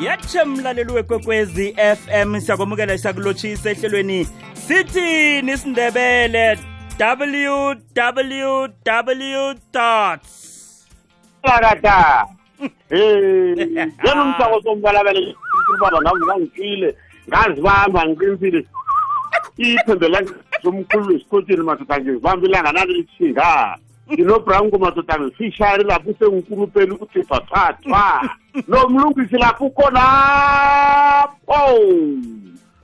yetshe mlaleli wekwekwezi fm siyakwamukela siyakulotshisa ehlelweni. Sithini isindebele www lakata eh yena umsako sombalabele baba ngangifile ngazibamba ngiqinisile ithembe la somkhulu esikhotsheni madoda ngizibamba ilanga nalo lithinga ndinobranko madodana fishari lapho usengukulupeli uthipha thathwa lo mlungisi lapho ukonapho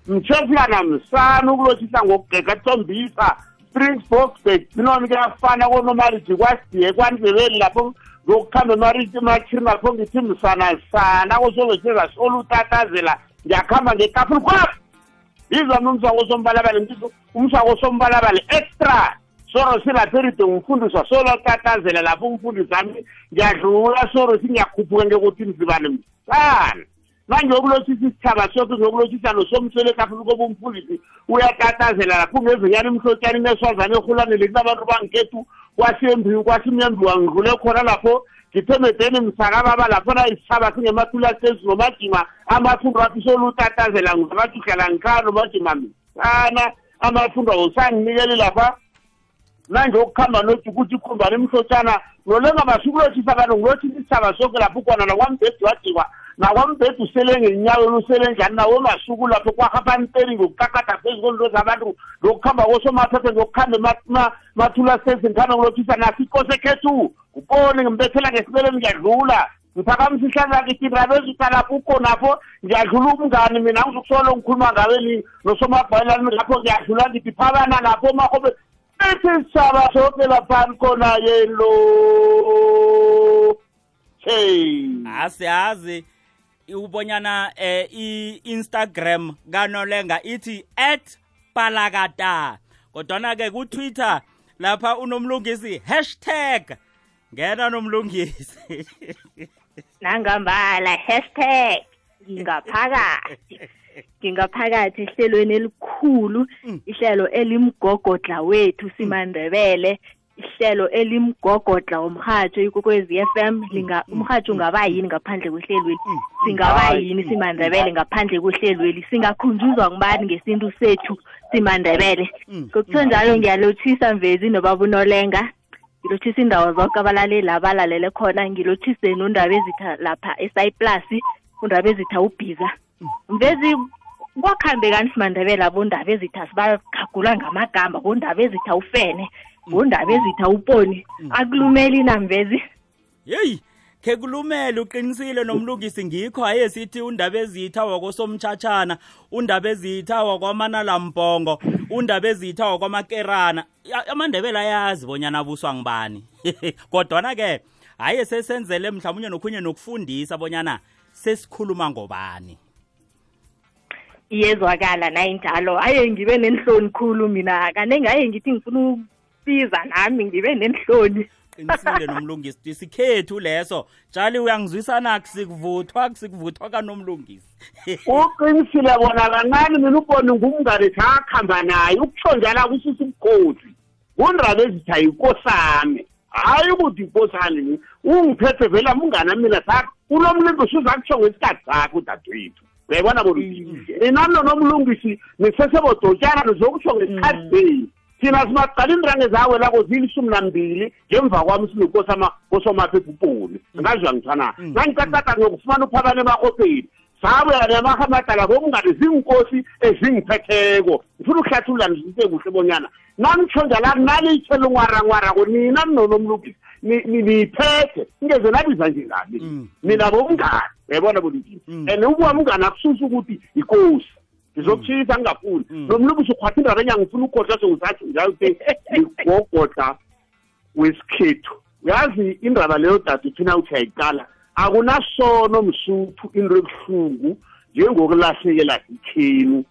mtshefulana msana ukulotshisa ngokugeka thombisa prince boxbek dinomi kuyafana konomariji kwasiye kwandebeli lapho ngokukhamba emathini lapho ngithi msana sana kosolotsheza solutatazela ndiyakuhamba ngekapulkwap yiza mnomsako sombalabale umsako sombalabale extra soro silapheride ngumfundiswa solotatazela lapho umfundisi ami ngiyadlula soro singiyakhuphuka ngekuthi mzibane msana manje okulotshisa isithaba soke ngokulotshisa nosomselo ekafuni koba umfundisi uyatatazela lapho ungezinyana imhlotshani neswazane ehulanele kunabantu bangikhethu kwasembiwi kwasimyembiwa ngidlule khona lapho ngithemedeni msakababa laphona isithaba singemathulasesi nomajima amafundo athi solutatazela ngizabatuhlela ngikhaya nomajima msana amafundo awusanginikeli lapha nanjeokukhamba nothi ukuthi ikhumbane emhlotshana nolenga basuke ulotshisa kanti ngilothi isithaba sonke lapho ukhonana kwambhedi wadikwa nakwambhedi usele ngenyaweni usele njani nawo masuku lapho kwahaphanteri ngokukakada phezu kwezinto zabantu ngokukhamba kosomathathe ngokukhamba mathula sesi ngikhambe ngilothisa naso ngimbethela ngesibeleni ngiyadlula. Ngiphakamisa ihlandla kithi rabezutha lapho ukhonapho ngiyadlula umngani mina ngizokusolo ngikhuluma ngaweni nosomabhayelani lapho ngiyadlula ngithi phabana lapho mahobe ethi saba soke laphani khona yelo hey asiyazi ubonyana eh i-instagram kanolenga ithi at palakata. Kodwana ke ku-twitter lapha unomlungisi hashtag ngena nomlungisi. Nangambala hashtag ngingaphakathi. Ngingaphakathi ehlelweni elikhulu ihlelo elimgogodla wethu simandebele ihlelo elimgogodla umhatsho ikokwezi FM linga umhatsho ungaba yini ngaphandle kwehlelweli? Singaba yini simandebele ngaphandle kwehlelweli? Singakhunjuzwa ngubani ngesintu sethu simandebele? Ngokutho njalo ngiyalothisa mvezi nobaba unolenga ngilothisa indawo zonke abalaleli abalalele khona. Ngilothise nondaba ezitha lapha esayiplus undaba ezitha ubhiza. Mvezi kwakuhambekani simandebele abondaba ezitha sibakhagula ngamagama bondaba ezitha ufene bondaba ezitha uponi akulumeli namvezi yeyi khe kulumele uqinisile nomlungisi ngikho. Aye sithi undaba ezitha wakosomtshatshana undaba ezitha wakwamanalambongo undaba ezitha wakwamakerana amandebele ayazi bonyana abuswa ngibani kodwana-ke haye sesenzele mhlawumunye nokhunye nokufundisa bonyana sesikhuluma ngobani iyezwakala naye njalo aye ngibe nenhloni khulu mina. Kanenge aye ngithi ngifuna ukusiza nami ngibe nenhloni. Qinisile nomlungisi sikhethu leso. Tshali uyangizwisana? Kusikuvuthwa kusikuvuthwa kanomlungisi. Uqinisile bona kancane mina ubone ngumngane sakhamba naye ukutsho njalo kusisa ubukhosi. Kundaba ezitha yikosami hayi ukuthi ikosani ungiphethe vela mngane mina unomlungisi uza kutsho ngesikhathi sakho udadewethu uyayibona bolungisi inani nonomlungisi nisesebodotyana nizokutsho ngesikhathi senu thina simaqala iinrange zawelako zilishumi nambili ngemva kwami sinokosamaphepha uponi ngazwa ngithana nangicacada ngiyokufumana uphabane emarhopeni sabuya nemahamadala bomngane zinkosi ezingiphetheko ngifuna ukuhlathulula nizise kuhle bonyana nanitsho njala kunaliyithela ungwarangwarako nina mnonomlungisi niyiphethe ingeze nabiza nje ngami mina bomngane uyayibona bolungisi and ubuwa mngane akususa ukuthi ikosi. Ngizokutshisa ngingafuni nomlungisi ukhwatha indaba enya ngifuna ukukhohla sengisathi njalo te ngigogotha wesikhethu. Uyazi indaba leyo dade thina uthi ayiqala akunasono msuthu into ebuhlungu njengokulahlekelwa ikhenu.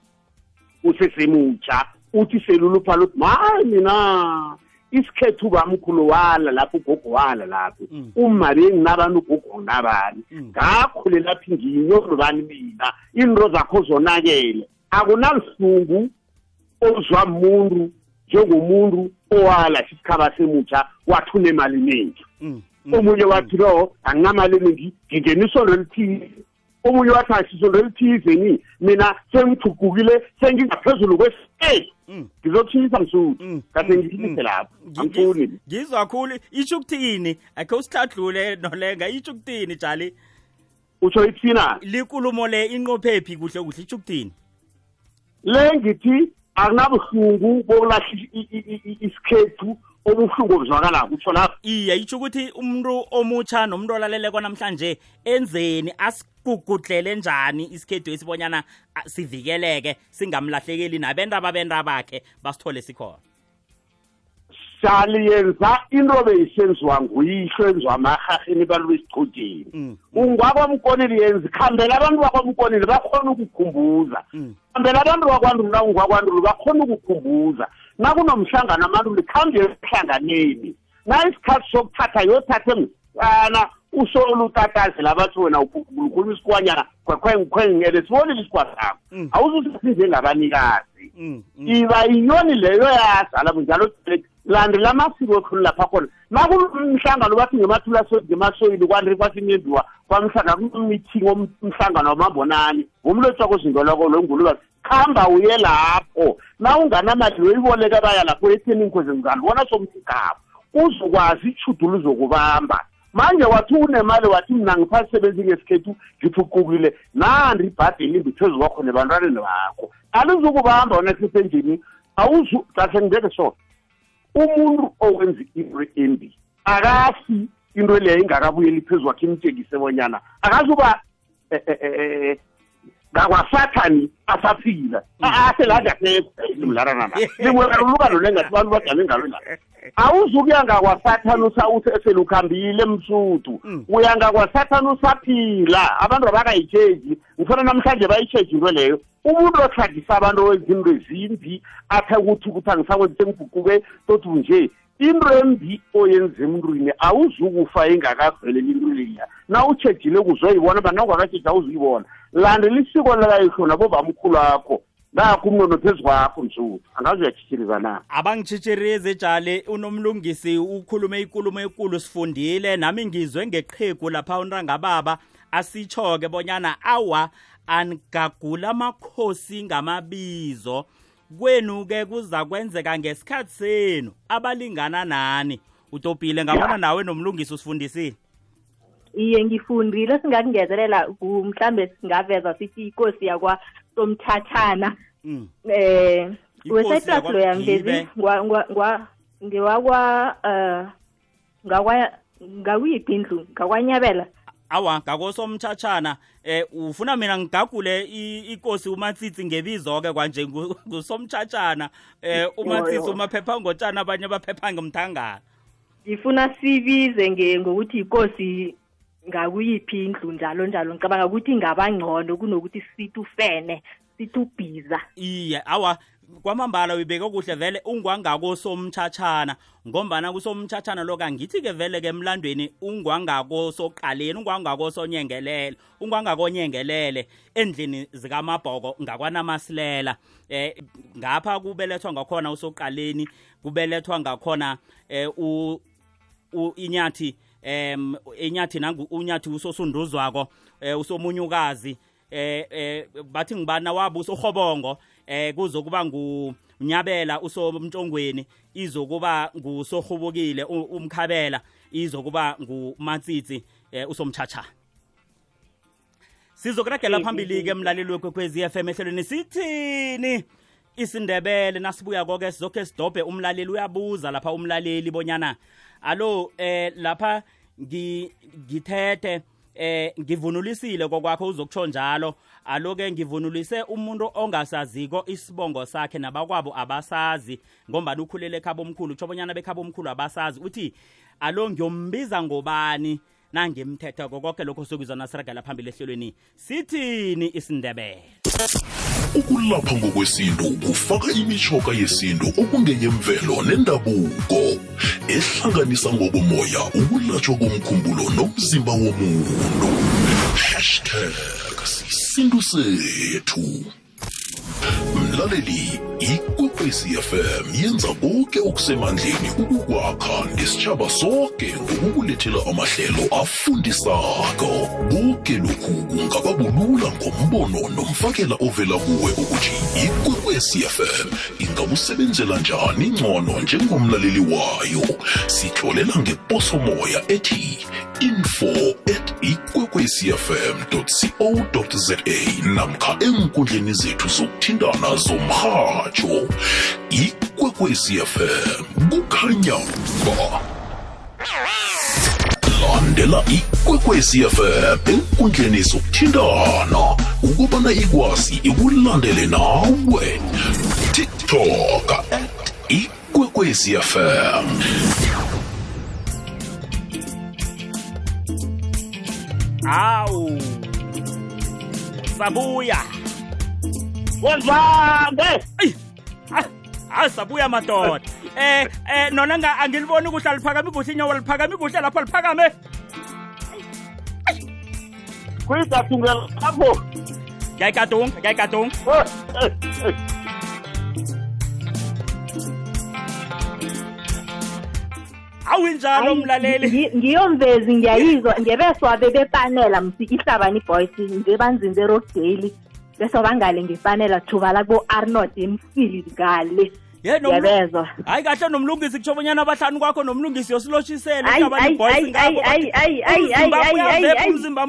Usesemutsha uthi selulupha luthi mayi mina. Isikhethu bamkhulu wala lapho ugogo wala lapho. Umabe nginabantu ugogo nabani. Ngakho laphi nginyolo bani mina? Into zakho zonakele. Akunalihlungu ozwa muntu njengomuntu owala isikhaba semutsha wathuna emali eningi omunye wathi no anginamali eningi ngingena isondo elithize omunye wathi asisondo elithize ni? Mina sengithugukile sengingaphezulu kwesiteji Mm. ngizokushisa msuthu. Mm. kase Mm. ngihlise lapho. Ngi- angifuni. ngi- ngizwa khulu isho ukuthini? Akhe usihladlule nolenga. Isho ukuthini jali? Utsho ithina? Likulumo le inqophephi kuhle kuhle? Isho ukuthini? Le ngithi akunabuhlungu bokulahla isikhethu obuhlungu obuzwakalako utsho lapho. Iye isho ukuthi umuntu omutsha nomuntu olaleleko namhlanje enzeni asigugudlele njani isikhethu esibonyana a, sivikeleke singamlahlekeli nabendaba bendaba bakhe basithole sikhona? Saliyenza into beyisenziwa nguyihlo enziwa amarhaheni bantu besigcotsheni Mm. ungwakwamkonile yenza khambela abantu bakwamkonile bakhona ukukhumbuza Mm. khambela abantu bakwandulo na ungwakwandulo bakhona ukukhumbuza nakunomhlangano amaluli khawunje ehlanganeni na isikhathi sokuthatha yothatha engusana usolutatazi labathi wena ukhuluma isikwanyana khwengikhwengele sibonile isikwa sakho. Mm. Awuzusithi njengabanikazi mm, mm. iba yiyoni leyo yazala kunjalo landela amasiko ekhulu lapha khona. Nakumhlangano bathi ngemathula ngemasoyili kwandri kwasinyenziwa kwamhlanga kunomithing umhlangano wamabonani. Loko lwengulu bathi khamba uye lapho. Na unganamali weyiboleka baya lapho etheni inkozi ngani bona somthigabo uzokwazi ichudu luzokubamba manje wathi unemali wathi mina ngiphasebenzi ngesikhethu ngithuqukile nandi ibhadeli imbi phezu kwakho nebantwaneni bakho. Alizukubamba wona sesenjini awuzu kahle ngibeke so umuntu owenza into embi akasi into leyo ingakabuyeli phezu kwakhe imtshekise bonyana akazuba eh, eh, eh, ngakwasathani asaphila aseladaselarana limwekalulukano lengathi abantu bajame ngalo la awuzukuya ngakwasathani uselukhambile msuthu. Uya ngakwasathani usaphila. Abantu abakayitsheji ngifuna namhlanje bayitsheji into leyo. Umuntu ohlagisa abantu owenza into ezimbi athe ukuthi ukuthi angisakwenzi sengiguquke tothi nje into embi oyenza emntwini awuzukufa ingakaveleli into leya. Na utshejile kuzoyibona bana ungakatshedi awuzuyibona landela isiko lakayihlo nabobamkhulu akho ngakho umnono phezu kwakho msuthu angazi uyatshitshiriza na? Abangitshitshirize jale unomlungisi ukhulume ikulumo ekulu sifundile. Nami ngizwe ngeqhegu lapha unrangababa asitsho-ke bonyana awa angagula amakhosi ngamabizo. Kwenu-ke kuza kwenzeka ngesikhathi senu. Abalingana nani? Utopile ngabona nawe nomlungisi usifundisile iye ngifundile singakungezelela ku- mhlambe singaveza sithi ikosi yakwa somthathana mm. eh Ikosi wesayiplas loya yakwaGibe. ngezi ngwa- ngwa- ngwa- ngewakwa eh ngakwa ngakuyiphi indlu ngakwanyabela awa ngakosomthatshana eh ufuna mina ngigagule i- ikosi umatsitsi ngebizo-ke kwanje ngu- ngusomthatshana eh umatsitsi Yo, yo. umaphepha ngotshana abanye baphepha ngemthangana ngifuna sibize nge ngokuthi ikosi ngakuyiphi indlu njalo njalo. Ngicabanga ukuthi ngabangcono kunokuthi sithi ufene sithi ubhiza iye awa kwamambala uyibeke kuhle vele ungwangakosomthatshana ngombana kusomthatshana lo kangithi-ke vele-ke emlandweni ungwangakosoqaleni ungwangakosonyengelele ungwangakonyengelele endlini zikamabhoko ngakwanamasilela. Eh ngapha kubelethwa ngakhona usoqaleni kubelethwa ngakhona eh u u- inyathi em inyathi nangu unyathi usosunduzwako eh usomunyukazi eh eh bathi ngibana wabo usohobongo eh kuzokuba ngunyabela usomntongweni izokuba ngusohubukile umkhabela izokuba ngumatsitsi eh usomchacha sizokuragela phambili ke mlaleli wekwekwezi FM ehlelweni sithini? Isindebele nasibuya koke sizokhe sidobhe umlaleli uyabuza lapha umlaleli bonyana alo eh lapha ngi- ngithethe eh ngivunulisile kokwakho uzokutsho njalo. Aloke ngivunulise umuntu ongasaziko isibongo sakhe nabakwabo abasazi ngombani ukhulele ekhaba omkhulu kutsho bonyana bekhaba omkhulu abasazi. Uthi alo ngiyombiza ngobani? Nangimthethe kokonke lokho sokuzwa nasiragela phambili ehlelweni sithini isindebele ukulapha ngokwesintu kufaka imishoka yesintu okungeyemvelo nendabuko ehlanganisa ngokomoya ukulatshwa komkhumbulo nomzimba womuntu. Hashtag sisintu sethu. Mlaleli ikwekwezi fm yenza konke okusemandleni ukukwakha nesitshaba sonke ngokukulethela amahlelo afundisako. Konke lokhu kungaba bulula ngombono nomfakela ovela kuwe ukuthi ikwekwezi fm ingakusebenzela njani ngcono njengomlaleli wayo. Sitlolela ngeposomoya ethi info at ikwekwecfm co za namkha enkundleni zethu zokuthintana zomrhatsho ikwekwecfm kukhanya ba. Landela ikwekwecfm enkundleni zokuthintana ukubana ikwazi ikulandele nawe. Tiktok at ikwekwecfm hawu. Sabuya. Ha- hayi sabuya madoda. Eh eh nona angiliboni kuhle liphakame kuhle inyawo liphakame kuhle lapho liphakame. Kuyidathungela lapho. Ngiyayigadunga ngiyayigadunga awinjalo mlaleli. ngiyomvezi ngiyayizwa ngebeswa bebepanela msikihlabani iboys ngebanzinze rock daily beso bangale ngepanela thubala kubo-arnold emfili ngale yeyabezwa hayi kahle nomlungisi kutsho bonyana abahlanu kwakho nomlungisi yosilotshise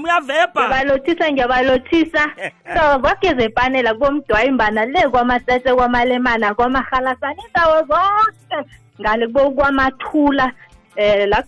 uyavebha ngiyabalothisa ngiyabalothisa. So kwageze panela kubomdwayimbana le kwamatsetse kwamalemana kwamahalasana indawo zonke ngale kubo kwamathula eh la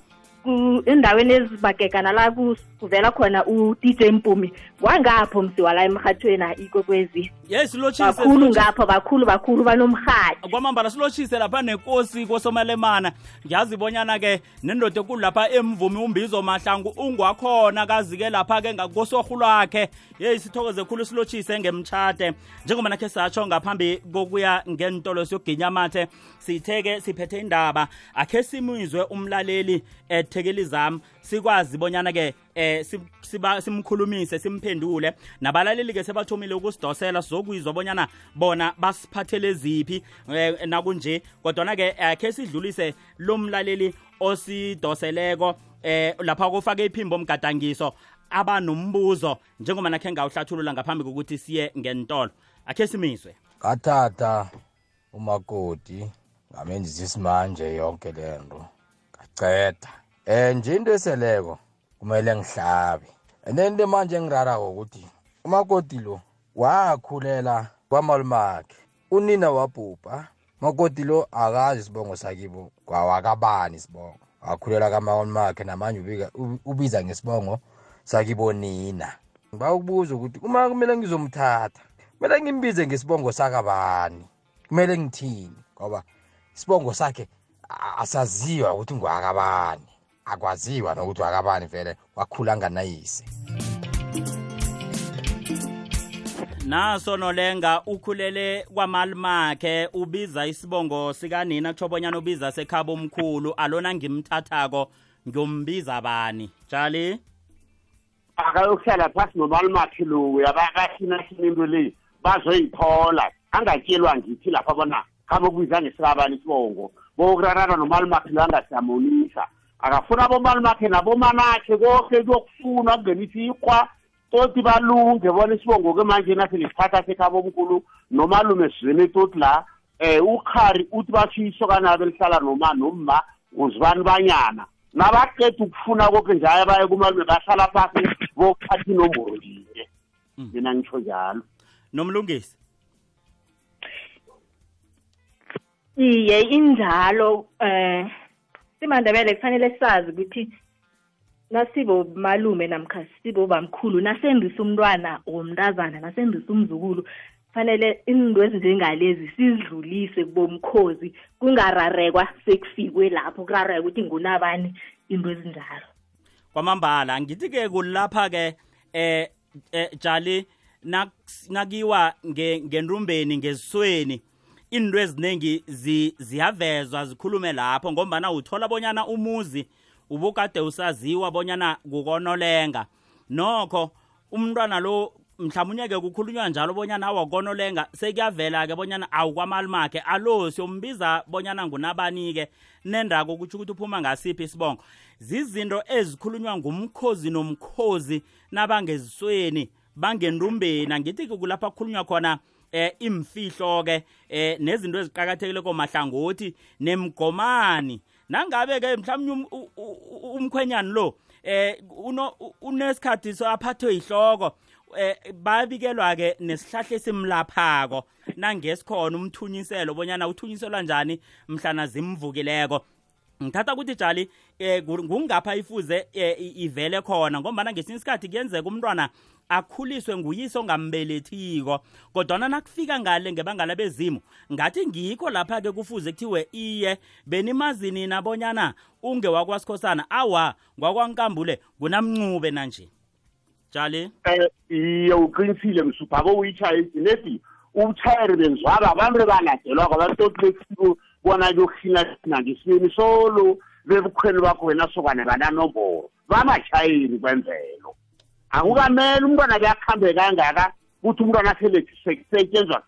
endaweni ezibagegana la ku- kuvela khona u-dj mpumi wangapho msiwa la emhathweni ikwekwezi. Ye silotshise bakhulu silotshise. ngapho bakhulu bakhulu banomhathi kwamambala silotshise lapha nenkosi kosomalemana ngiyazi bonyana-ke nendoda ekulu lapha emvumi umbizo mahlangu ungwakhona. Kazi-ke lapha-ke ngakosorhu lwakhe. Yeyi sithokoze khulu silotshise ngemtshade njengoba nakhe satsho ngaphambi kokuya ngentolo siyoginya amathe sithe-ke siphethe indaba. Akhe simizwe umlaleli ethekeli zami sikwazi bonyana-ke eh sim- siba- simkhulumise simphendule. Nabalaleli-ke sebathomile ukusidosela sizokuyizwa bonyana bona basiphathele ziphi eh, nakunje. Kodwana-ke akhe sidlulise lo mlaleli osidoseleko eh lapha kufake iphimbo omgadangiso abanombuzo njengoba nakhe ngawuhlathulula ngaphambi kokuthi siye ngentolo akhe simizwe. Ngathatha umakoti ngamenzisa isimanje yonke le nto. Ngaceda. Um nje into eseleko kumele ngihlabe. And then into manje engirarako ukuthi umakoti lo wakhulela kwamalumakhe. Unina wabhubha umakoti lo akazi isibongo sakibo kwawakabani isibongo? Wakhulela kamalumakhe namanje ubiza ngesibongo sakibo nina. Ngiba ukubuza ukuthi uma kumele ngizomthatha kumele ngimbize ngesibongo sakabani? Kumele ngithini? Ngoba isibongo sakhe asaziwa ukuthi ngwakabani akwaziwa nokuthi wakabani vele wakhula nganayise. Naso nolenga ukhulele kwamalimakhe ubiza isibongo sikanina kutsho bonyana ubiza sekhaba omkhulu alona ngimthathako ngiyombiza bani? Jali akayokuhlala phasi nomalimakhe lo yabakathinathina into le bazoyithola. Angatshelwa ngithi lapha bona khabe kubiza ngesikabani isibongo. Bokurarana nomalimakhe lo angasiyamonisa akafuna abomalimakhe nabomanakhe konke kuyokufunwa kungenisa iqwa toti balunge bona isibongo-ke manje naselisiphatha sekhaba omkhulu nomalume sizweni toti la um ukhari uthi basho isokanabe lihlala noma nomma nguzibani banyana. Nabaqeda ukufuna konke njalo baye kumalume bahlala phasi bokuthatha inomboro linye mina ngitsho njalo. Nomlungisi? Iye injalo eh simandebele kufanele sazi ukuthi nasibo malume namkha sibo bamkhulu nasendisa umntwana womntazana nasendisa umzukulu fanele into ezinjengalezi sizidlulise kubomkhozi kungararekwa sekufikwe lapho kurareka ukuthi ngunabani into ezinjalo. Kwamambala ngithi-ke kulapha-ke eh, eh jali nak- nakiwa nge- ngenrumbeni ngezisweni into eziningi zi- ziyavezwa zikhulume lapho ngombana uthola bonyana umuzi ubukade usaziwa bonyana kukonolenga. Nokho umntwana lo mhlawumunye-ke kukhulunywa njalo bonyana awakonolenga sekuyavela-ke bonyana awukwamali makhe alo siyombiza bonyana ngunabani-ke nendako kutsho ukuthi uphuma ngasiphi isibongo. Zizinto ezikhulunywa ngumkhozi nomkhozi nabangezisweni bangendumbeni angithi-ke kulapha kukhulunywa khona eh imfihlo-ke eh nezinto eziqakathekile komahlangothi nemgomani. Nangabe-ke mhlawumnye um- umkhwenyana lo eh unesikhathi so aphathwe yihloko eh babikelwa ke nesihlahla esimlaphako. Nangesikhona umthunyiselo bonyana uthunyiselwa njani mhlana zimvukileko. Ngithatha ukuthi jali eh ngu- ngungapha ifuze eh, i- ivele khona ngombana ngesinye isikhathi kuyenzeka umntwana akhuliswe nguyise ongambelethiko kodwana nakufika ngale ngebangala bezimo ngathi ngikho lapha-ke kufuze kuthiwe iye benimazi nina bonyana ungewakwasikhosana awa ngwakwankambule kunamncube nanje. Jali um iye uqinisile msupha ko uyitshayisi nedi ubutshayeri benzwaba abantu ebaladelwa kwabatoti kona kuyokuhina thina ngesibini solo bebukhweli bakho wena sokwane bananomboro bamashayeli kwemvelo. Akukamele umntwana kuyakuhambe kangaka kuthi umntwana selesetshenzwa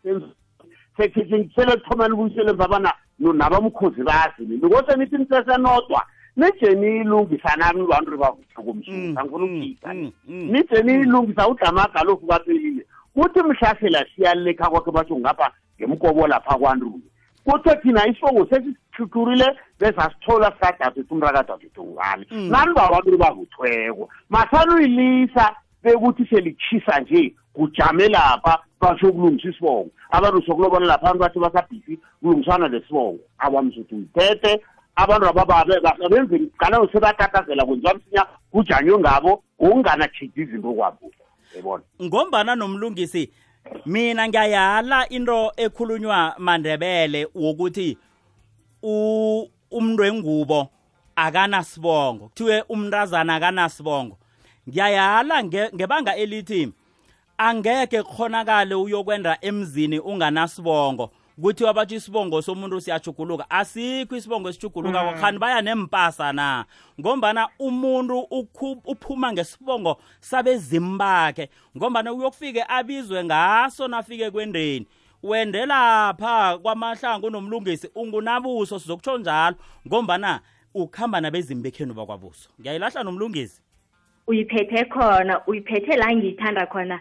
selekuthomela ubuyisele emva bana nabamkhozi bazi. Nini kodwa nithi nisesenodwa nije niyilungisana abantu bavutha komsusa mm, ngifuna mm, ukuyisa mm, nije niyilungisa udlamagalofu kwaphelile kuthi mhlasela siyalilekha kwakhe batsho ngapha ngemkobo lapha kwanrulu kuthe thina isibongo sesisithuturile besasithola sikadadethu umrakadadethu ngani Mm. nani babantu bakuthweko masanuyilisa bekuthi selitshisa nje kujame lapha basho ukulungisa isibongo. Abantu sokulobona lapha abantu bathi basabhisi kulungisana lesibongo abamsuthi uyithethe. Abantu abababe benze ganayo sebatatazela kwenziwa msinya kujanywe ngabo ngokunganatshidi izinto kwabo. Yabona? Ngombana nomlungisi mina ngiyayala into ekhulunywa mandebele wokuthi umntu wengubo akanasibongo kuthiwe umntazana akanasibongo. Ngiyayala nge- ngebanga elithi angeke kukhonakale uyokwenda emzini unganasibongo. Kuthiwa batsho isibongo somuntu siyajuguluka asikho isibongo esijuguluka mm. khani baya nempasa na? Ngombana umuntu ukhu- uphuma ngesibongo sabezimu bakhe ngombana uyokufike abizwe ngaso nafike kwendeni. Wende lapha kwamahlangu nomlungisi ungunabuso sizokutsho njalo. Ngombana ukuhamba nabezimu bekhenu bakwabuso ngiyayilahla nomlungisi. Uyiphethe khona uyiphethe la ngiyithanda khona.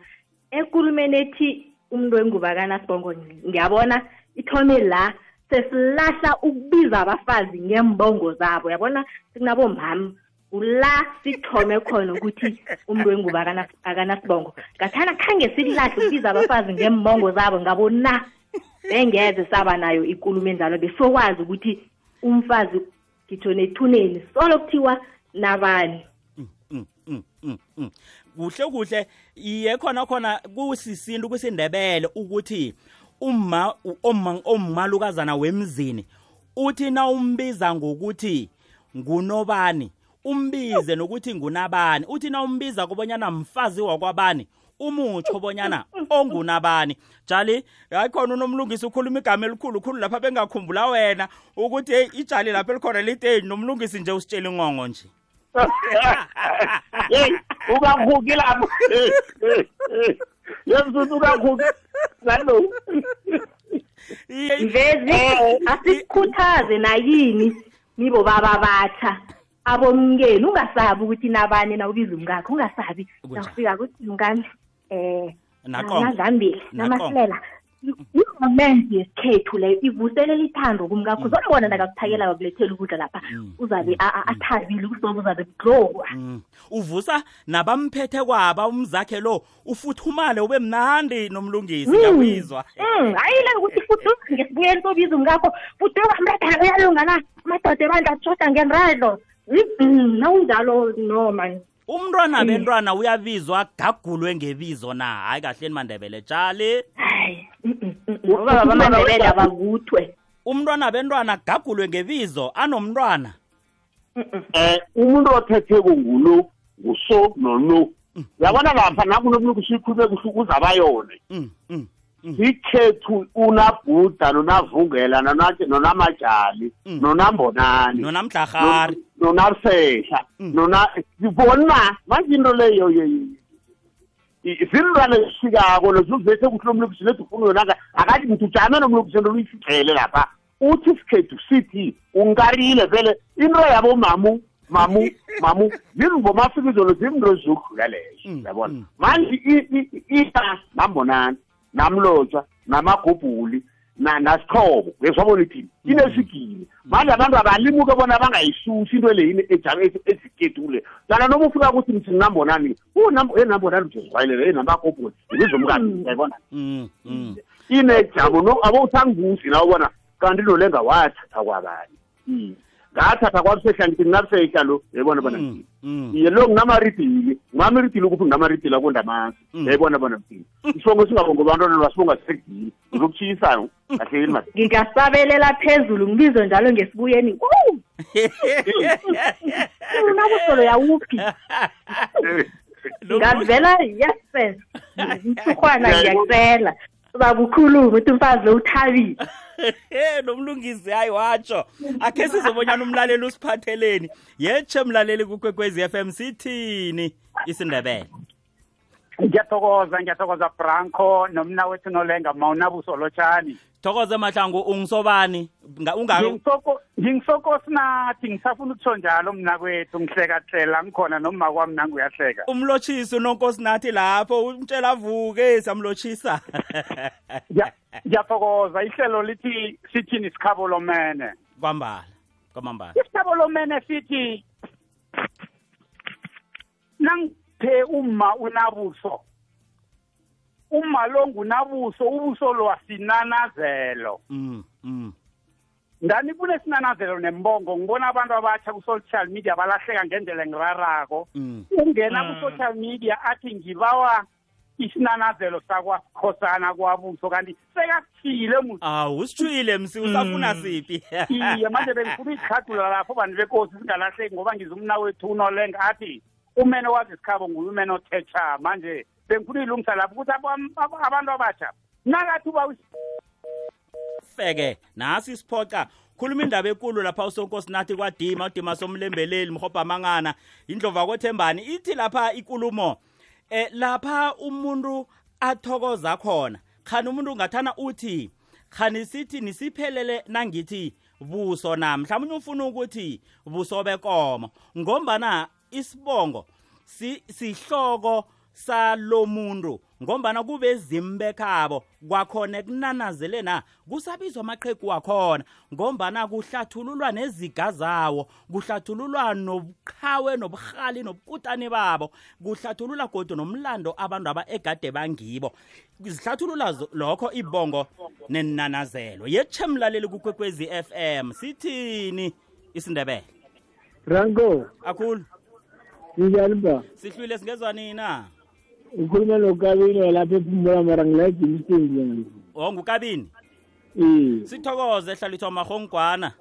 Ekulumeni ethi umuntu wenguba kanasibongo ngiyabona ithome la sesilahla ukubiza abafazi ngembongo zabo. Yabona? Sekunabomama. Kula sithome khona ukuthi umuntu wenguba akana- akanasibongo. Ngathana khange sililahle ukubiza abafazi ngembongo zabo ngabo na? Bengeze saba nayo ikulumo enjalo besokwazi ukuthi umfazi ngitsho nethuneni. Solo kuthiwa nabani? Mm, mm, mm, kuhle kuhle. Iye khona khona kusisintu kusindebele ukuthi uma oma ommalukazana wemzini uthi na umbiza ngokuthi ngunobani umbize nokuthi ngunabani uthi na umbiza kubonyana mfazi wakwabani umutsho bonyana ongunabani. Jali hayi khona unomlungisi ukhuluma igama elikhulu khulu lapha bengakhumbula wena ukuthi hey ijali lapha elikhona liteni nomlungisi nje usitshela ingongo nje. Hey ukahuki ngalo Iye, mvezi Eh, asikhuthaze nayini? Nibo baba batsha abomngeni ungasabi ukuthi nabani nawubiza umngakho ungasabi. Nawufika kuthi mngani um Naqongo. namasilela. Imoment yesikhethu leyo ivuselela ithando kumngakho zonibona nakakuphakela bakulethela ukudla lapha. Mm. uzabe a- a- athabile ubusobo uzabe buglorwa Mm. uvusa nabamphethe kwaba umzakhe lo ufuthumale ube mnandi nomlungisi ngiyawizwa Mm, hayi le ukuthi futhi ngesibuyeni sobiza umngakho futhi ukamredana uyalunga na? Amadoda ebandla ashoda ngenralo Mm, nawunjalo no man umntwana bentwana uyabizwa gagulwe ngebizo na? Hayi kahleni mandebele tshali hayi mm, mm, mm, mm. ubaba bamandebele abavuthwe umntwana bentwana gagulwe ngebizo anomntwana. Eh umuntu othethe kungulo nguso nono yabona lapha nakunomuntu kusikhulume kuhle ukuzabayone Mm, mm, mm. ikhethu unabhuda nonavungela nonamajali nonambonani nonamdlarhari nonamsehla nona bona manje into leyo zintwana zifikako nozuzethe kuthi lomlobisini ethi ufuna yonanga akathi mntu ujame oluyifikele lapha uthi isikhethu sithi unkarile vele into yabo mamu mamu mamu zingomafibizolo zinto zizokudlula lezo yabona manje ita nambonani namlotshwa namagobhuli na- nasithobo ngeswabona ithini inesigili. Manje abantu abalimuke bona bangayisusi into le yini ejame eziketule dala noma ufika ukuthi mthi nambonani enambonani uthi zizwayelele enamagobhuli ibizomkani yayibona Mm, mm. inejamo no abo uthanguzi nawo bona kanti lo lenga wathatha kwabani Mm. ngathatha kwabusehla ndithi ndinabusehla lo. Yayibona bona mm, mm. iye lo nginamaribhili ngumamiridhili ukuthi nginamaribhili akondamasi mm. yayibona bona butini isibongo singabongo bantwana lwasibonga sisekudili uzokutshiyisana kahle yini mani ngingasabelela phezulu ngibizwe njalo ngesibuyeni. Unabusolo yawuphi? Ngavela yesfes msuhwana ngiyakucela uba kukhuluma ukuthi umfazi lo uthabile. nomlungisi hayi watsho. Akhe sizobonyana umlaleli usiphatheleni. Yetshe mlaleli kukwekwezi FM sithini? Isindebele. Ngiyathokoza ngiyathokoza branco nomna wethu nolenga mawunabuso lotshani. Thokoze mahlangu ungisobani? Nga- unga Ngingisoko- ngingisokosinathi ngisafuna ukutsho njalo mna kwethu ngihlekahlela ngikhona noma kwami nangu uyahleka umlotshisi unonkosinathi lapho umtshela avuke samlotshisa Ngiya- ngiyathokoza ihlelo lithi sithini isikhabo lomene kwambala kwamambala. Isikhabo lomene sithi nangithe uma unabuso uma lo ngunabuso ubuso lwasinanazelo mm mm. Ndani kunesinanazelo nembongo ngibona abantu abatsha ku-social media balahleka ngendlela engirarako. Mm. Ungena ku-social media athi ngibawa isinanazelo sakwasikhosana kwabuso kanti sekafile mu awu usitshwile msi usafuna siphi? Iye manje bengifuna izikhadula lapho bantu bekosi singalahleki ngoba ngizumna wethu unolenga athi umene wazi isikhabo nguye umene othetsha manje. Bengifuna ilungisa lapho ukuthi abam- ab- abantu abatsha nakathi uba feke nasi isiphoca khuluma indaba enkulu lapha usonkosinathi kwadima udima somlembeleli mhobha mangana. Indlova kwethembani ithi lapha ikulumo eh lapha umuntu athokoza khona. Khani umuntu ungathana uthi khani sithi nisiphelele nangithi buso na? Mhlawumbe ufuna ukuthi buso bekomo. Ngombana isibongo si sihloko salomuntu ngombana kube zimbekhabo kwakhona kunanazele na kusabizwa amaqhegu wakhona ngombana kuhlathululwa neziga zawo kuhlathululwa nobuqhawe nobuhali nobukutani babo kuhlathulula kodwa nomlando abantu aba egade bangibo. Zihlathulula lokho ibongo nenanazelo. Yetshe mlaleli kukwekwezi FM sithini isindebele? Ranko, akhulu. Njani ba? sihlwile singezwa nina Ukhuluma nokabini lapha ephumula mara ngilaji imsindi manje. ongukabini? Eh, sithokoze ehlalithiwa mahongwana.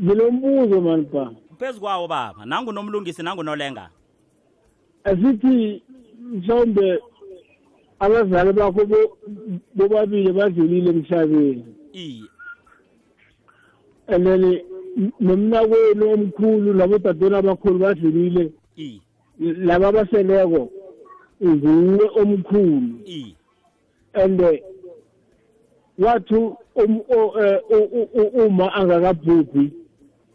Ngilombuzo man ba. phezu kwawo baba nangu nomlungisi nangu nolenga Asithi mhlawumbe abazali bakho bo- bobabili badlulile emhlabeni. iye. And then nomnakwenu omkhulu nabodadewenu abakhulu badlulile. Iye. Laba abaseleko nguwe omkhulu. And eh, wathi um- eh, uma angakabhubhi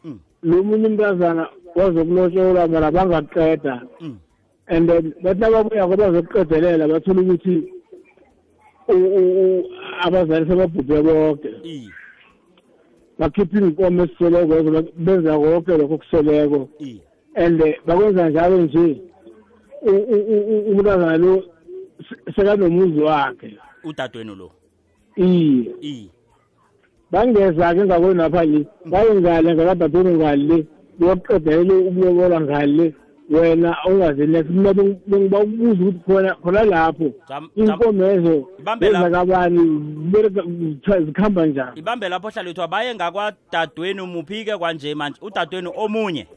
Mm. lo munye umntazana wazokulotsholwa mara bangaqeda. Mm. and then bathi ababuyako bazokuqedelela bathola ukuthi abazali sebabhubhe bonke bakhipha iy'nkomo esiseleko benza konke lokho kuseleko and eh, bakwenza njalo nje. U- u- u- u- umntazana lo se- sekanomuzi wakhe. Udadweni lo? Iye. Iye bangeza-ke ngakwenapha le baye ngale ngakadadweni ngale le boqedelele ukulobola ngale wena ungazinext mina bengiba ukubuza ukuthi khona khona lapho. Inkomezo ezakabani zikhamba njani? Ibambe lapho hlalithwa baye ngakwadadweni muphike kwanje manje udadweni omunye.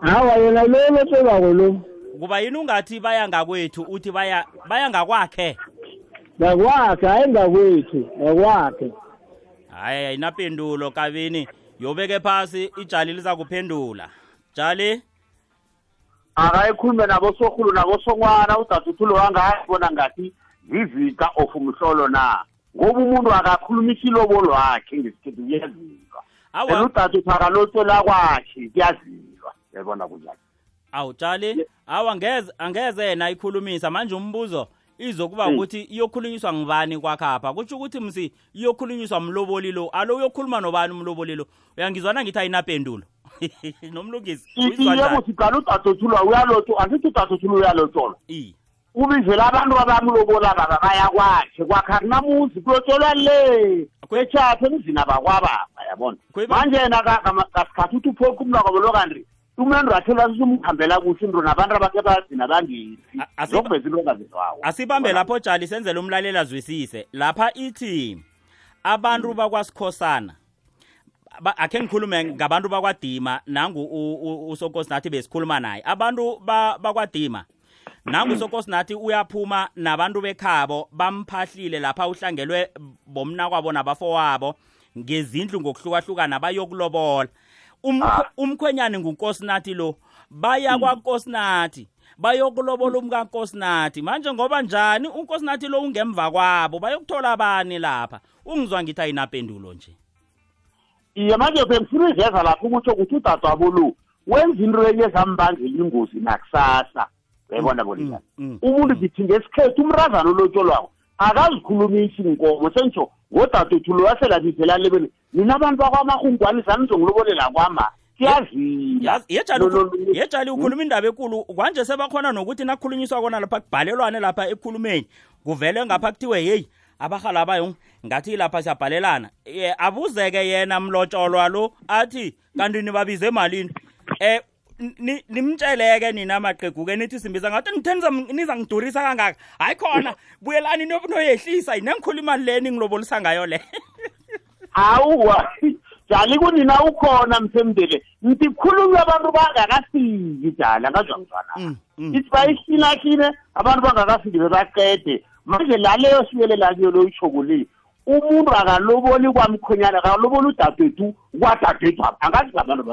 Hawa yena lo lotshelako lo. Kuba yini ungathi baya ngakwethu uthi baya baya ngakwakhe? Ngakwakhe hayi ngakwethu ngakwakhe. Hayi ayinapendulo kabini? Yobeke phasi ijali liza kuphendula jali? Akayikhulume nabosorhulu nabosongwana udadutulo wangayibona ngathi zivika of umhlolo na? Ngoba umuntu akakhulumisa ilobolo wakhe ngesikhethu kuyazilwa and awa udaduthu akalotshela kwakhe kuyazilwa yayibona kunjani awutshali? Awa angeze angeze yena ayikhulumisa manje umbuzo izokuba Mm. ukuthi iyokhulunyiswa ngibani kwakhapha kutsho ukuthi msi iyokhulunyiswa mloboli lo. Alo uyokhuluma nobani umloboli lo? Uyangizwana ngithi ayinapendulo. Nomlungisi uyizwa njani? iyemusigala udaduthulwa uyalotsho angithi udaduthulwa uyalotsholwa ubizela abantu abamlobola baba baya kwakhe akunamuzi kulotsholwa le. Echaphe emzini abakwababa yabona? Manje yena kasikhathi uthi lo kanti umendo wakhe lasumhambela kuhle into nabantu abakhe bagcina bangisi A- asi- zokuveza into ongavezwawo asibambe lapho jali senzele umlalela azwisise. Lapha ithi abantu bakwasikhosana ba- akhe ngikhulume ngabantu bakwadima nangu u- u- usokosinathi besikhuluma naye. Abantu ba- bakwadima nangu usokosinathi uyaphuma nabantu bekhabo bamphahlile lapha uhlangelwe bomna kwabo nabafowabo ngezindlu ngokuhlukahlukana bayokulobola. Umkhwe- umkhwenyane ngunkosinathi lo. Baya kwankosinathi bayokulobola umkankosinathi. Manje ngoba njani unkosinathi lo ungemva kwabo? Bayokuthola abani lapha. Ungizwa ngithi ayinapendulo nje. Iye manje bengifuna iveza lapho ukuthi ukuthi udadwabo lo wenza into enye ezambangela ingozi nakusasa uyayibona bona? mm, umuntu ngithi ngesikhethu umrazana olotsholwako akazikhulumisi inkomo sentsho ngodadethu lo wasela bivela lebeni nina abantu bakwamarhungwani sanizongilobolela kwama. Kuyazila Yazi- yejali No, no, ukhu- no. yejali ukhuluma indaba ekulu. Kwanje sebakhona nokuthi nakukhulunyiswa kona lapha kubhalelwane lapha ekhulumeni. Kuvele ngapha kuthiwe heyi abahala bayo ngathi lapha siyabhalelana. Eh, abuzeke yena mlotsholwa lo athi kanti nibabize emalini eh ni- nimtsheleke nina maqegu-ke nithi simbiza ngathi nithe niza- nizangidurisa kangaka. Hayi khona buyelani niyo- noyehlisa nengikhula imali le ningilobolisa ngayo le. Awuwa jali kunina ukhona mthemdele nti khulunywa abantu bangakafiki jali angazwa ngizwana Mm, mm, ithi bayihlinahline abantu bangakafiki bebaqede. Manje laleyo siyelela kuyo loyitshoko le umuntu akaloboli kwamkhonyana akaloboli udadethu kwadadethu apha angazi ngabantu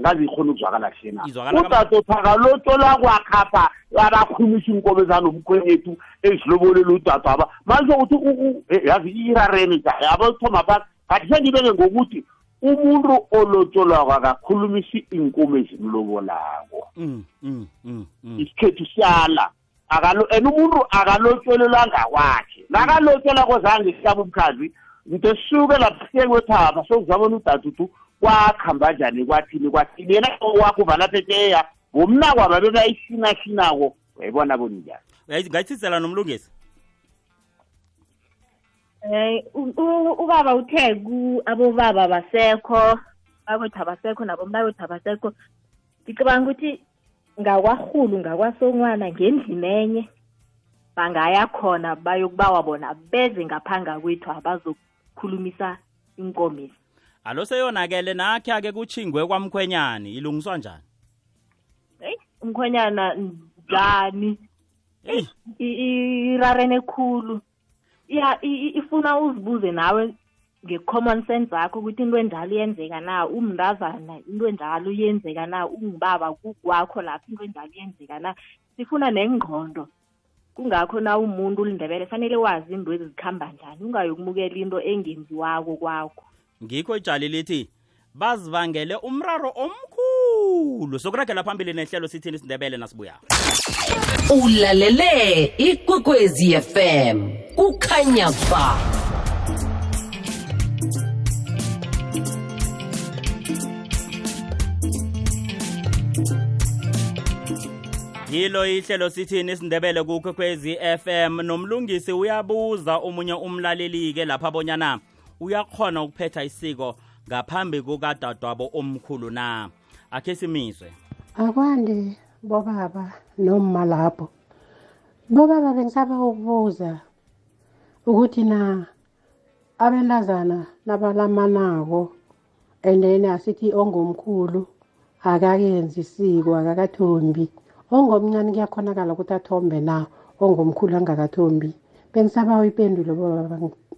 ngazi ikhona ukuzwakala hlena Izwakala kama- udadethu akalotsholwa kwakhapha abakhulumisa inkomo zanomkhwenyethu ezilobolela udadwaba manje ukuthi u- u- eh, yazi irareni jali abothoma phasi kathi sengibeke ngokuthi umuntu olotsholwako akakhulumisi inkomo ezimlobolako. Mm, mm, mm, mm. Akalo and umuntu akalotshelelwa ngakwakhe nakalotshelwa kozange sihlaba ubukhazi nto sisuke lapha sike kwethaba sokuzabona udadudu kwakhamba njani kwathini kwathini. Yena wakho uvalapheteya ngomnakwaba bebayihlinahlinako wayibona bonijani Uyayizi- ngayithisela nomlungisi? Eh u- u- ubaba uthe abobaba basekho bakwethu abasekho nabomnakwethu abasekho ngicabanga ukuthi ngakwarhulu ngakwasongwana ngendlini enye bangaya khona bayokubawa bona beze ngaphanga kwethu abazokhulumisa inkomezi alo seyonakele nakhe ake kuchingwe kwamkhwenyani ilungiswa njani? Eyi umkhwenyana njani? Eyi. I- i- irarene khulu. Iya i- i- ifuna uzibuze nawe nge-common sense yakho ukuthi into enjalo iyenzeka na umndazana into enjalo iyenzeka na ungubaba kukwakho lapho into enjalo iyenzeka na. Sifuna nengqondo. Kungakho na umuntu ulindebele fanele wazi into ezizikhamba njani ungayokumukela into engenziwako kwakho. Ngikho ijali lithi bazibangele umraro omkhulu. Sokuragela phambili nehlelo sithini isindebele nasibuya. Ulalele ikwekwezi fm kukhanya ba yilo ihlelo sithini isindebele kukwekwezi FM nomlungisi uyabuza omunye umlaleli-ke lapha abonyana uyakhona ukuphetha isiko ngaphambi kukadadwabo omkhulu na? Akhe simizwe. Akwande bobaba noma lapho. Bobaba bengisaba ukubuza ukuthi na abentazana nabalamanako and then asithi ongomkhulu akakenzi isiko akakathombi. Ongomncane kuyakhonakala ukuthi athombe na ongomkhulu angakathombi. Bengisaba ipendulo bobaba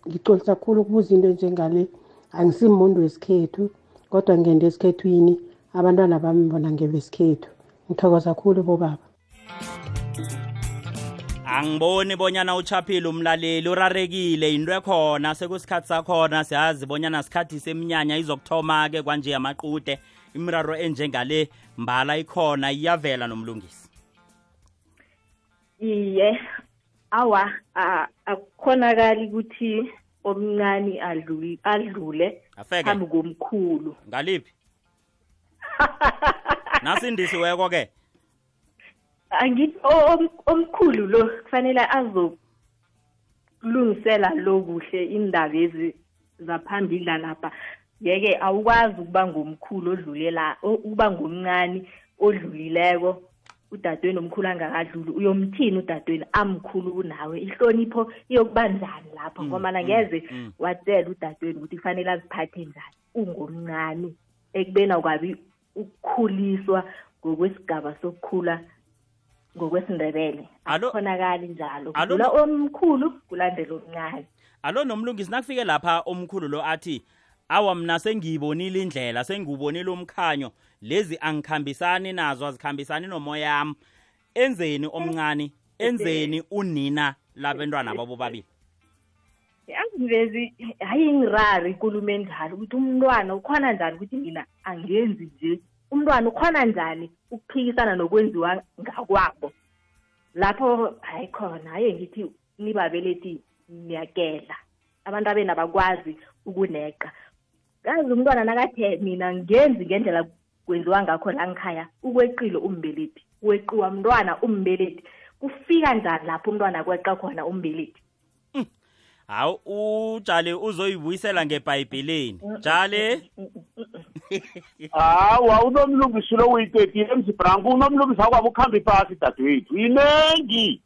ngicolisa kakhulu ukubuza into njengale angisimuntu wesikhethu kodwa ngende esikhethwini abantwana bami bona ngebesikhethu. Ngithokoza kakhulu bobaba. Angiboni bonyana uchaphile umlaleli urarekile into ekhona sekusikhathi sakhona siyazi bonyana sikhathi seminyanya izokuthoma-ke kwanje yamaqude. Imiraro enjengale mbala ikhona iyavela nomlungisi. Iye awa akukhonakali ukuthi omncane adlule adlule phambi komkhulu. Ngaliphi? Nasindisiweko-ke angithi o- om- omkhulu lo kufanele azokulungisela lo kuhle indaba ezi zaphambili lapha yeke awukwazi ukuba ngomkhulu odlulela ukuba ngomncane odlulileko. Udadweni omkhulu angakadluli uyomthini udadweni amkhulu kunawe. Ihlonipho iyokuba njani lapho? Mm, ngomana mm, ngeze mm. watshela udadweni ukuthi kufanele aziphathe njani ungomncane ekubeni akwabi ukukhuliswa ngokwesigaba sokukhula ngokwesindebele. Akukhonakali njalo. Alo- kudlula omkhulu kulandela omncane. Alo nomlungisi nakufike lapha omkhulu lo athi awa mna sengiyibonile indlela sengiwubonile umkhanyo. Lezi angikhambisani nazo azikhambisani nomoya wami. Enzeni omncane enzeni unina labentwana babo babili angivezi hayi ngirari ikulumo enjalo. Ukuthi umntwana ukhona njani ukuthi mina angenzi nje? Umntwana ukhona njani ukuphikisana nokwenziwa ngakwabo? Lapho hayi khona haye ngithi nibabelethi niyakela. Abantu abena bakwazi ukuneqa. Kazi umntwana nakathe mina ngenzi ngendlela kwenziwa ngakho la ngikhaya ukweqile umbelethi weqiwa mntwana umbelethi kufika njani lapho umntwana kweqa khona umbelethi hawu ujale uzoyibuyisela ngebhayibheleni jale hawa unomlungisi lo uyitethile mzibranko unomlungisi akwabo ukuhamba iphasi dadewethu. Inengi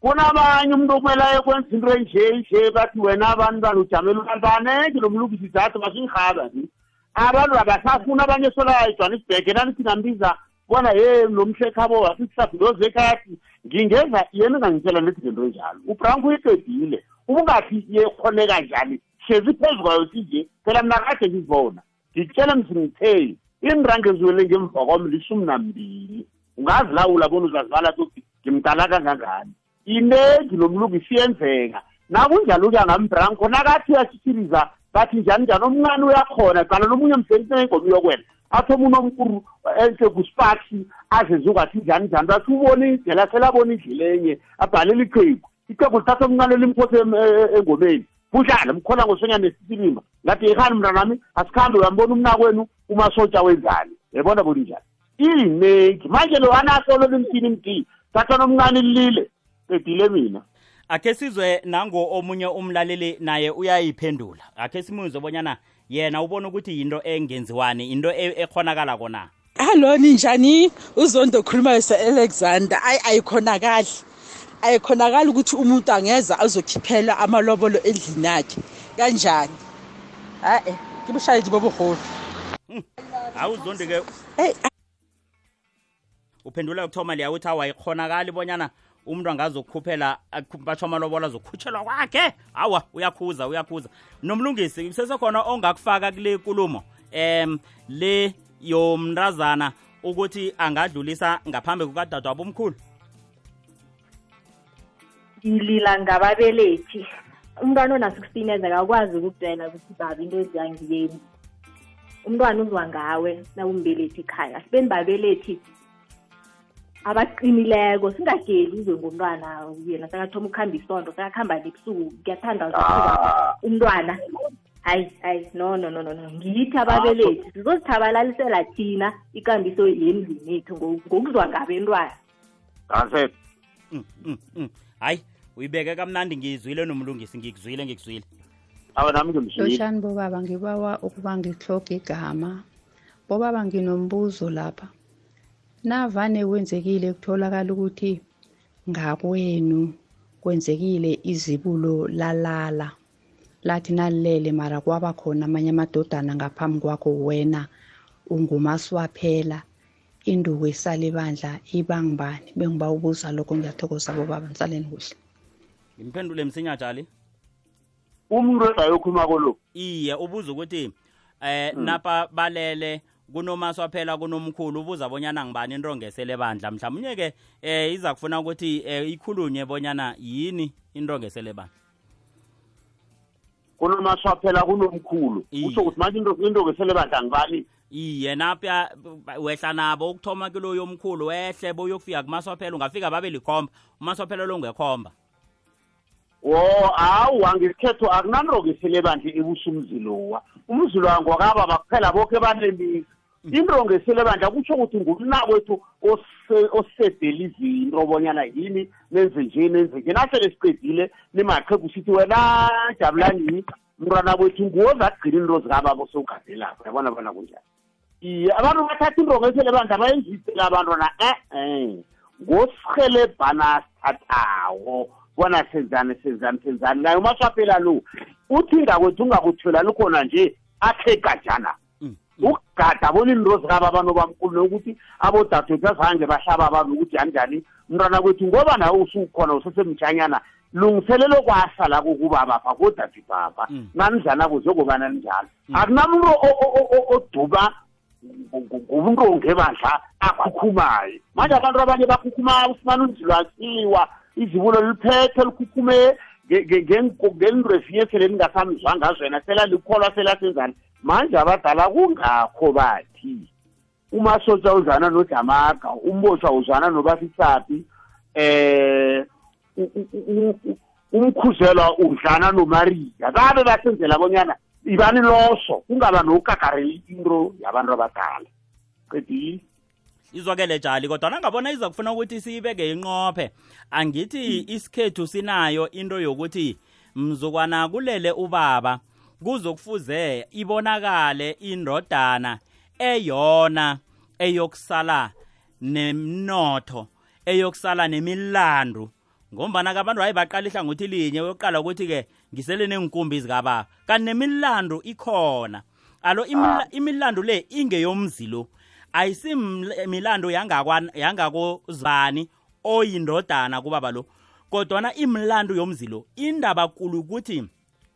kunabanye umuntu okumele ayekwenza into enje nje bathi wena abantwana ujamele abantu banengi lo mlungisi zathi masingihaba ni abantu abasafuna abanye solaya ejohannesburg enanithi nambiza bona ye nomhlekhabo wasisisafiloze ekhayathi ngingeza yena engangitshela nethi ngento enjalo. Ubranko uyiqedile. Ubungathi yekhoneka njani? Hlezi phezu kwayo sije phela mna kade ngizibona. Ngitshela msingitheni iinrange eziwele ngemva kwami lishumi nambili. Ungazilawula bona uzazibala ukuthi ngimdala kangangani inengi nomlungisi iyenzeka nakunjalo kuya ngambranko nakathi uyasisiriza bathi njani njani? Omncane uyakhona qala nomunye msenisene ingoma yokwena. Athi omunye omkuru enhle kuspaxi azeze ungathi njani njani. Bathi ubone indlela selabona indlela enye abhalela iqheku iqheku lithatha omncane limphose em- e- engomeni. Kudlala mkhona ngosonyana nesitilimba ngathi yehani mntanami? Asikhambe uyambona umnakwenu umasotsha wenzani? Yabona bona njani inengi. Manje lo anahlolo limthini mti thatha nomncane lilile qedile mina. Akhe sizwe nango omunye umlaleli naye uyayiphendula. Akhe simuzwe bonyana yena ubona ukuthi yinto engenziwani into e- ekhonakala kona. Hallo ninjani? Uzondo khulumayo se-alexander ayi ayikhonakali. Ayikhonakali ukuthi umuntu angeza azokhiphela amalobolo endlini yakhe. Kanjani? Hayi kibushayeli bobuholi. Hawu uzondi-ke eyi uphendula ukuthoma liya uthi awayikhonakali bonyana umuntu angazokukhuphela akhu- batsho amalobola azokhutshelwa kwakhe. Hawa uyakhuza uyakhuza. Nomlungisi sesekhona ongakufaka kule nkulumo em le yomntazana ukuthi angadlulisa ngaphambi kukadadwabo omkhulu. Ngilila ngababelethi. Umntwana ona-sixteen years akakwazi ukutshela ukuthi baba into eziyangiyeni umntwana uzwa ngawe nawumbelethi ekhaya. Sibeni babelethi abaqinileko singageli uzwe ngomntwana yena sakathoma ukuhamba isondo sakakuhamba nebusuku kuyathanda Ah. umntwana. Hayi hayi no no no no no. Ngithi ababelethi sizozithabalalisela thina ikambiso yemzini yethu ngokuzwa ngabentwana ntwana Mm, mm, mm. hayi uyibeke kamnandi ngizwile nomlungisi ngikuzwile ngikuzwile. Awa nami bobaba ngibawa ukuba ngihloge igama. Bobaba nginombuzo lapha navane kwenzekile kutholakala ukuthi ngakwenu kwenzekile izibulo lalala. Lathi nalilele mara kwaba khona amanye amadodana ngaphambi kwakho wena ungumaswaphela. Induku esala ibandla ibangibani bengiba ubuza lokho ngiyathokoza bobaba nisaleni kuhle. Ngimphendule msinyajali umuntu edayokhuluma kolo. Iye ubuza ukuthi eh napa balele kunomaswaphela kunomkhulu ubuza bonyana ngibani into ngesele bandla. Mhlawumnye ke eh iza kufuna ukuthi eh, ikhulunywe bonyana yini into ngesele bandla kunomaswaphela kunomkhulu. Kusho ukuthi manje into into ngesele bandla ngibani? Iye napya wehla nabo ukuthoma kilo yomkhulu wehle boyokufika kumaswaphela ungafika babe likhomba. Umaswaphela lo ngekhomba wo hawu angesikhetho akunanto ngesele bandla ebusa umzilowa umzilowa ngwakababa kuphela boke banemisa into ngesele bandla kutsho ukuthi ngumnakwethu ose- osedela izinto bonyana yini nenze nje nenze nje. Nasele siqedile nimaqhegu sithi wena jabulani mntwana wethu nguwo zagcina into zikababa sowugadelapho yabona bona kunjani iye abantu bathatha into ngesele bandla bayenzisela abantwana e-e ngosihelebhana sithathawo bona senzani senzani senzani? Naye umaswaphela lo uthi ngakwethu ungakuthelani khona nje akhe gajana ukugada bona into zikaba abantu bamkhulu nokuthi abodadewethu azange bahlaba abantu ukuthi anjani mntwana kwethu ngoba nawe usukhona usesemtshanyana lungiselelo kwasa la kokubabapha kodadibapha nanidlana kuze kobana ninjalo akunamuntu oduba ngubuntonge bandla akhukhumayo manje abantu abanye bakhukhuma ufumana unzilo asiwa izibulo liphethe likhukhume ngelinto ezinye sele ningasamzwa ngazo yena sela likholwa selasenzani manje abadala kungakho bathi umasotsha uzana nodamaga umbosha uzana nobafitsapi eh umkhuzela udlana nomariya babe basenzela bonyana ibani loso kungaba nokukagarela into yabantu abadala. Qedile izwakele jali kodwa nangabona iza kufuna ukuthi siyibeke inqophe angithi isikhethu sinayo into yokuthi mzukwana kulele ubaba. Kuzokufuze ibonakale indodana eyona eyokusala nemnotho eyokusala nemilandu. Ngombana kabantu hayi baqala ihlangothi linye yokuqala ukuthi-ke ngisele nenkumbi zikababa kanti nemilandu ikhona. Alo imila, imilandu le ingeyomzi lo. Ayisimilando yangakozibani oyindodana kubaba lo. Kodwana imlando yomzi lo indaba kulu ukuthi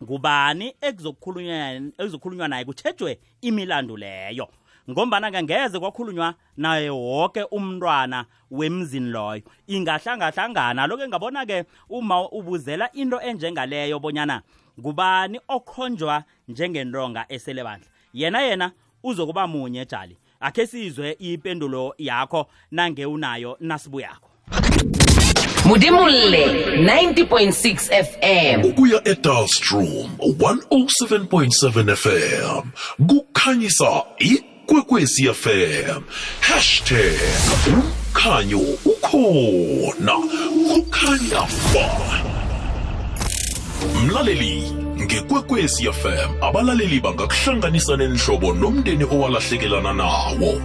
ngubani ekuzokhulunywa naye kutshejwe imilando leyo? Ngombana-ke ngeze kwakhulunywa naye woke umntwana wemzini loyo. Ingahlangahlangana loke ngabona-ke uma ubuzela into enjengaleyo bonyana ngubani okhonjwa njengentonga esele bandla. Yena yena uzokuba munye jali. Akhe sizwe ipendulo yakho nange unayo nasibuyakho mudimulle 90.6 fm ukuya edalstrom 107.7 fm kukhanyisa ikwekwezi fm hashtag umkhanyo ukhona. Kukhanya ba mlaleli ngekwekwezi fm abalaleli bangakuhlanganisa nenhlobo nomndeni owalahlekelana nawo.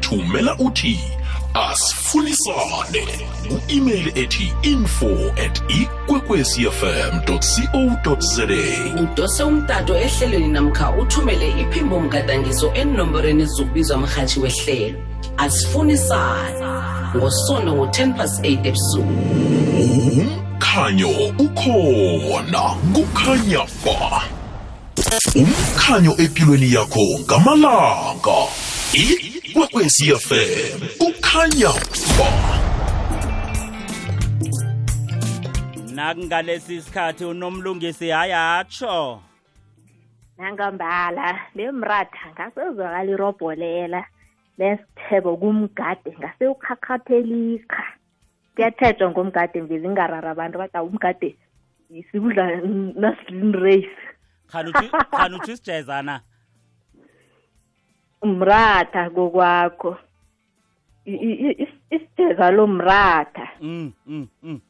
Thumela uthi asifunisane ku-email ethi info at ikwekwecfm co za. Udose umtato ehlelweni namkha uthumele iphimbo mgadangiso enomborweni ezokubizwa mrhatshi wehlelo. Asifunisane ngosondo ngo-10 plus 8 ebusuku. Umkhanyo ukhona kukhanya ba. Umkhanyo empilweni yakho ngamalanga. Ikwekwecfm kukhanya ba nakungalesi sikhathi unomlungisi hayatsho nangambala lemratha ngasezwakala irobholela lesithebo kumgade ngase ukhakhaphelika kuyathetshwa ngomgade mvezi ngarara abantu bathi umgade sikudla nasilin race khani uthi isijezana mratha kokwakho. Isijeza lo mratha. Mm mm mm.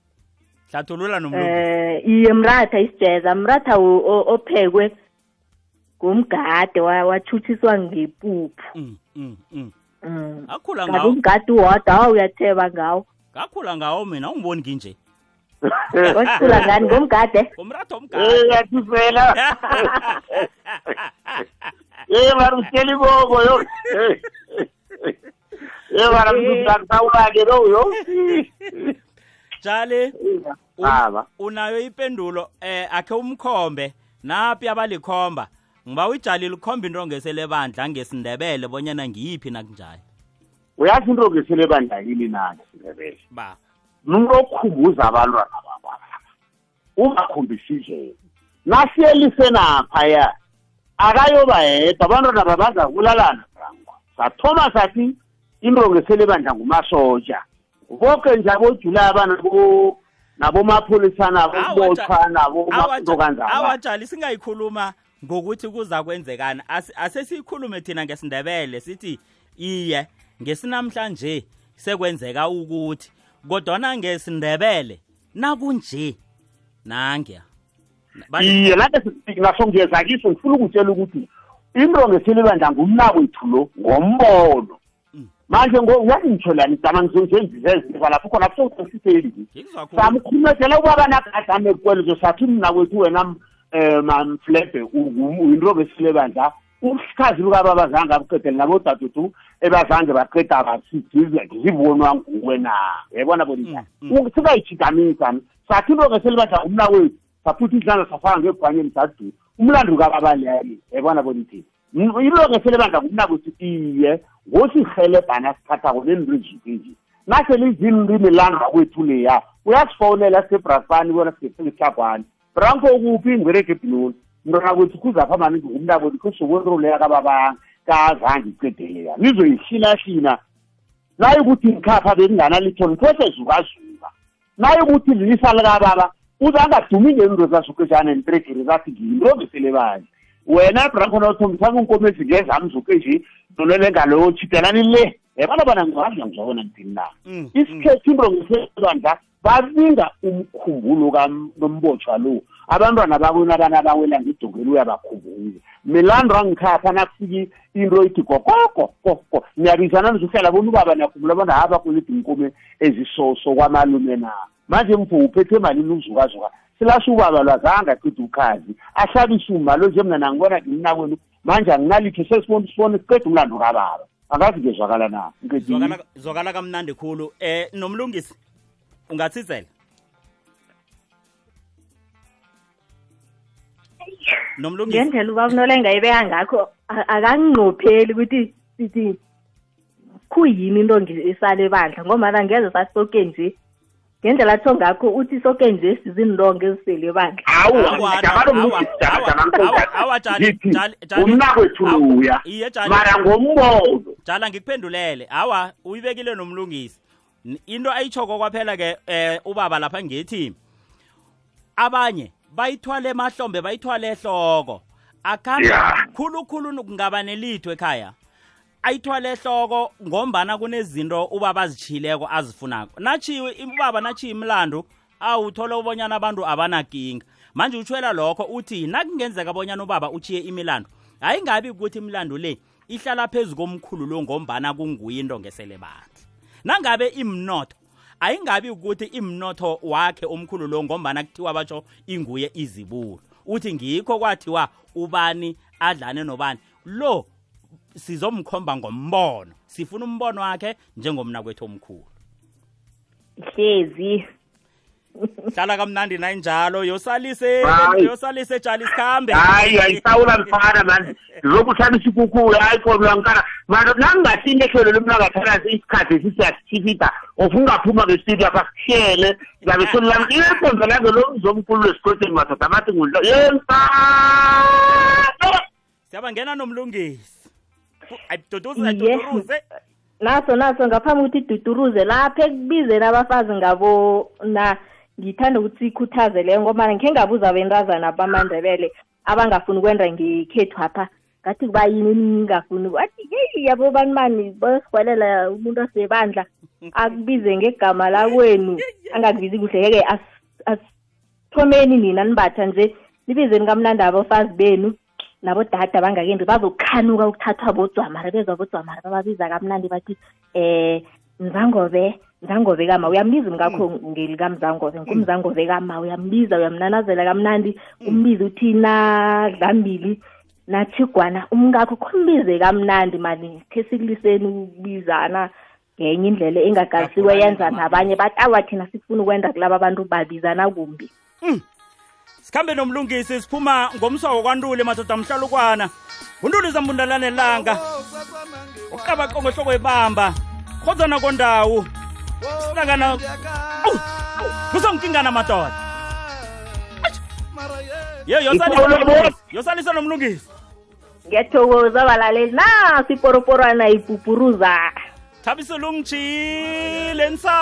Hlathulula nomlungu. Eh iye mratha isijeza mratha ophekwe ngumgade wathuthiswa ngepuphu. Mm mm mm. Mm. akhula ngawo. umgade wodwa awa uyatheba ngawo. Ngakhula ngawo mina ungiboni nginje. Wasikhula ngani? Ngomgade ngomratha Eh, omgade yathusela ye mara usitshela iboko yo ye mara mntuzakusawulake lo yo jali un- baba unayo ipendulo eh akhe umkhombe napi abalikhomba ngiba uyijalile ukhomba into ngeselebandla ngesindebele bonyana ngiyiphi nakunjani uyazi into ngesele bandakini nani sindebele ba umuntu okhumbuza abantwana bakwaba ungakhombisi indlela nasiyelise naphaya akayoba yedwa abantwana babaza kulalana brangwa sathoma sathi into ngesele bandla ngumasotsha. Boke nje abojulaba nabo nabomapholisa nabobotshwa nabomakanzaba awatshali singayikhuluma ngokuthi kuza kwenzekani. As- asesiyikhulume thina ngesindebele sithi iye ngesinamhlanje sekwenzeka ukuthi kodwana ngesindebele nakunje nangya iye lake naso ngiyeza kiso ngifuna ukutshela ukuthi into ngesilibandla ngumnakwethu lo ngombono. Manje uyazi ngitsho lani dama ngizonjenzizeziva lapho khona kusosiseli samkhumezela ubaba nagadame kwelizo sathi mna kwethu wena um mamflebe uyinto ngesilebandla usikhazi lukababa zange abuqedele nabodadudu ebazange baqeda basizivonwa nguwe na? Yayibona bonisa? singayijhigamisa sathi into ngesilibandla umna wethu saphutha izandla safaka ngebhanyeni sadu umlando kababa leyo yayibona bonithini into ngesilibandla ngumna kwethu iye ngosihelebhana sithathako nento ezizinje naselizini langa kwethu leya uyasifowunela sisebrasani bona sisesehlagwani branko kuphi? Ngwerege ebhinoni mntwana kwethu kuzapha maningi ngumnabo likho sokontroleya kababanga kazange icedeleya nizoyihlinahina nayikuthi ngikhapha bekunganalitho niphose zukazuka nayikuthi lilisa likababa uze angadumi ngento zasukejana nitregere zathi ngiyinto ngeselebandla wena branko nawuthombisanga unkomo ezingezami zuke nje nolele ngaloyo chidelani le. Yabana bana ngiwazi ngizobona ngithini na. Isikhethu into ngeselebandla babinga umkhumbulo kanombotshwa lo. Abantwana bakwena abana bawela ngidongeli uyabakhumbuza milando angikhapha nakufiki into ithi gogogogogo niyabizana nizohlala bona ubaba niyakhumbula bona haba kwelidi inkume ezisoso kwamalume na. Manje mfo uphethe malini ukuzukazuka silasho ubaba lwazange aqeda ukhazi. Ahlabise umalo nje mna nangibona ngimnakwenu manje anginalitho sesibona sibone siqeda umlando kababa. Angazi ngezwakala na Zwakala- kamnandi khulu. Eh nomlungisi ungathizela? Nomlungisi? Ngendlela ubaba unolenga ibeka ngakho a- akanginqopheli ukuthi sithi kuyini into esale bandla ngombana ngeze sasoke nje ngendlela atho ngakho uthi soke nje sizinilonge ezisele bandla umnakwethu luya. mara ngombono. Jala ngikuphendulele. Hawa uyibekile nomlungisi. Into ayitshoko kwaphela ke eh ubaba lapha ngithi abanye bayithwale emahlombe bayithwale ehloko. Akhambe khulukhulu kungaba nelitho ekhaya. Ayithwale ehloko ngombana kunezinto ubaba azitshileko azifunako. Natshiwe ubaba natshiye imlando awuthole ubonyana abantu abanakinga manje utshwela lokho uthi nakungenzeka bonyana ubaba uchiye imilando ayingabi ukuthi imilando le ihlala phezu komkhulu lo ngombana kunguye into ngesele bandla nangabe imnotho ayingabi ukuthi imnotho wakhe omkhulu lo ngombana kuthiwa batsho inguye izibulo. Uthi ngikho kwathiwa ubani adlane nobani. Lo sizomkhomba ngombono. Sifuna umbono wakhe njengomna kwethu omkhulu. Hlezi. Hlala kamnandi nayinjalo yosalise Hayi. yosalise jali sikhambe hayi ayisawula mfana mani ngizokuhlabisa ikukhuya hayi kolwankana mara nangingasini ehlelo lomnakathana isikhathi esisiyasithifita of ungaphuma ngesitudio apha sihlele. Ngabe solilami ilekonzo lange lo mzomkhulu lesikhoseni madoda amathi ngudlo yensano siyabangena nomlungisi. Iye. naso naso ngaphambi ukuthi iduduruze lapha ekubizeni abafazi ngabo na ngithanda ukuthi sikhuthaze leyo ngomana ngikhe ngabuza bentazana bamandebele abangafuni ukwenda ngekhethu apha ngathi kubayini ningafuni wathi yeyi yabo banimani bosirhwelela umuntu asebandla akubize ngegama lakwenu. Angakubizi kuhle yeke asithomeni nina nibatha nje nibizeni kamnandi abafazi benu nabodada bangakendi bazokukhanuka ukuthathwa bodzwamara bezwa bodzwamara bababiza kamnandi bathi eh mzangobe mzangobe kama. Uyambiza umngakho ngelikamzangobe ngumzangobe kama. Uyambiza uyamnanazela kamnandi umbize uthi nadlambili nathigwana umngakho khombize kamnandi mani. Khe sikuliseni ukubizana ngenye indlela engagalisiwe yenza nabanye. Bathi awa thina sifuna ukwenda kulaba abantu babizana kumbi sikhambe nomlungisi siphuma ngomswa wokwantula madoda amhlalukwana untulisa zambundalane langa. Uqabaqongo ehloko ebamba. Khodzana kondawu silangana kusongikingana madoda. Ye yosalisa nomlungisi. Ngiyathokoza abalaleli nasi ipupuruza. Thabiso lungitshile nsale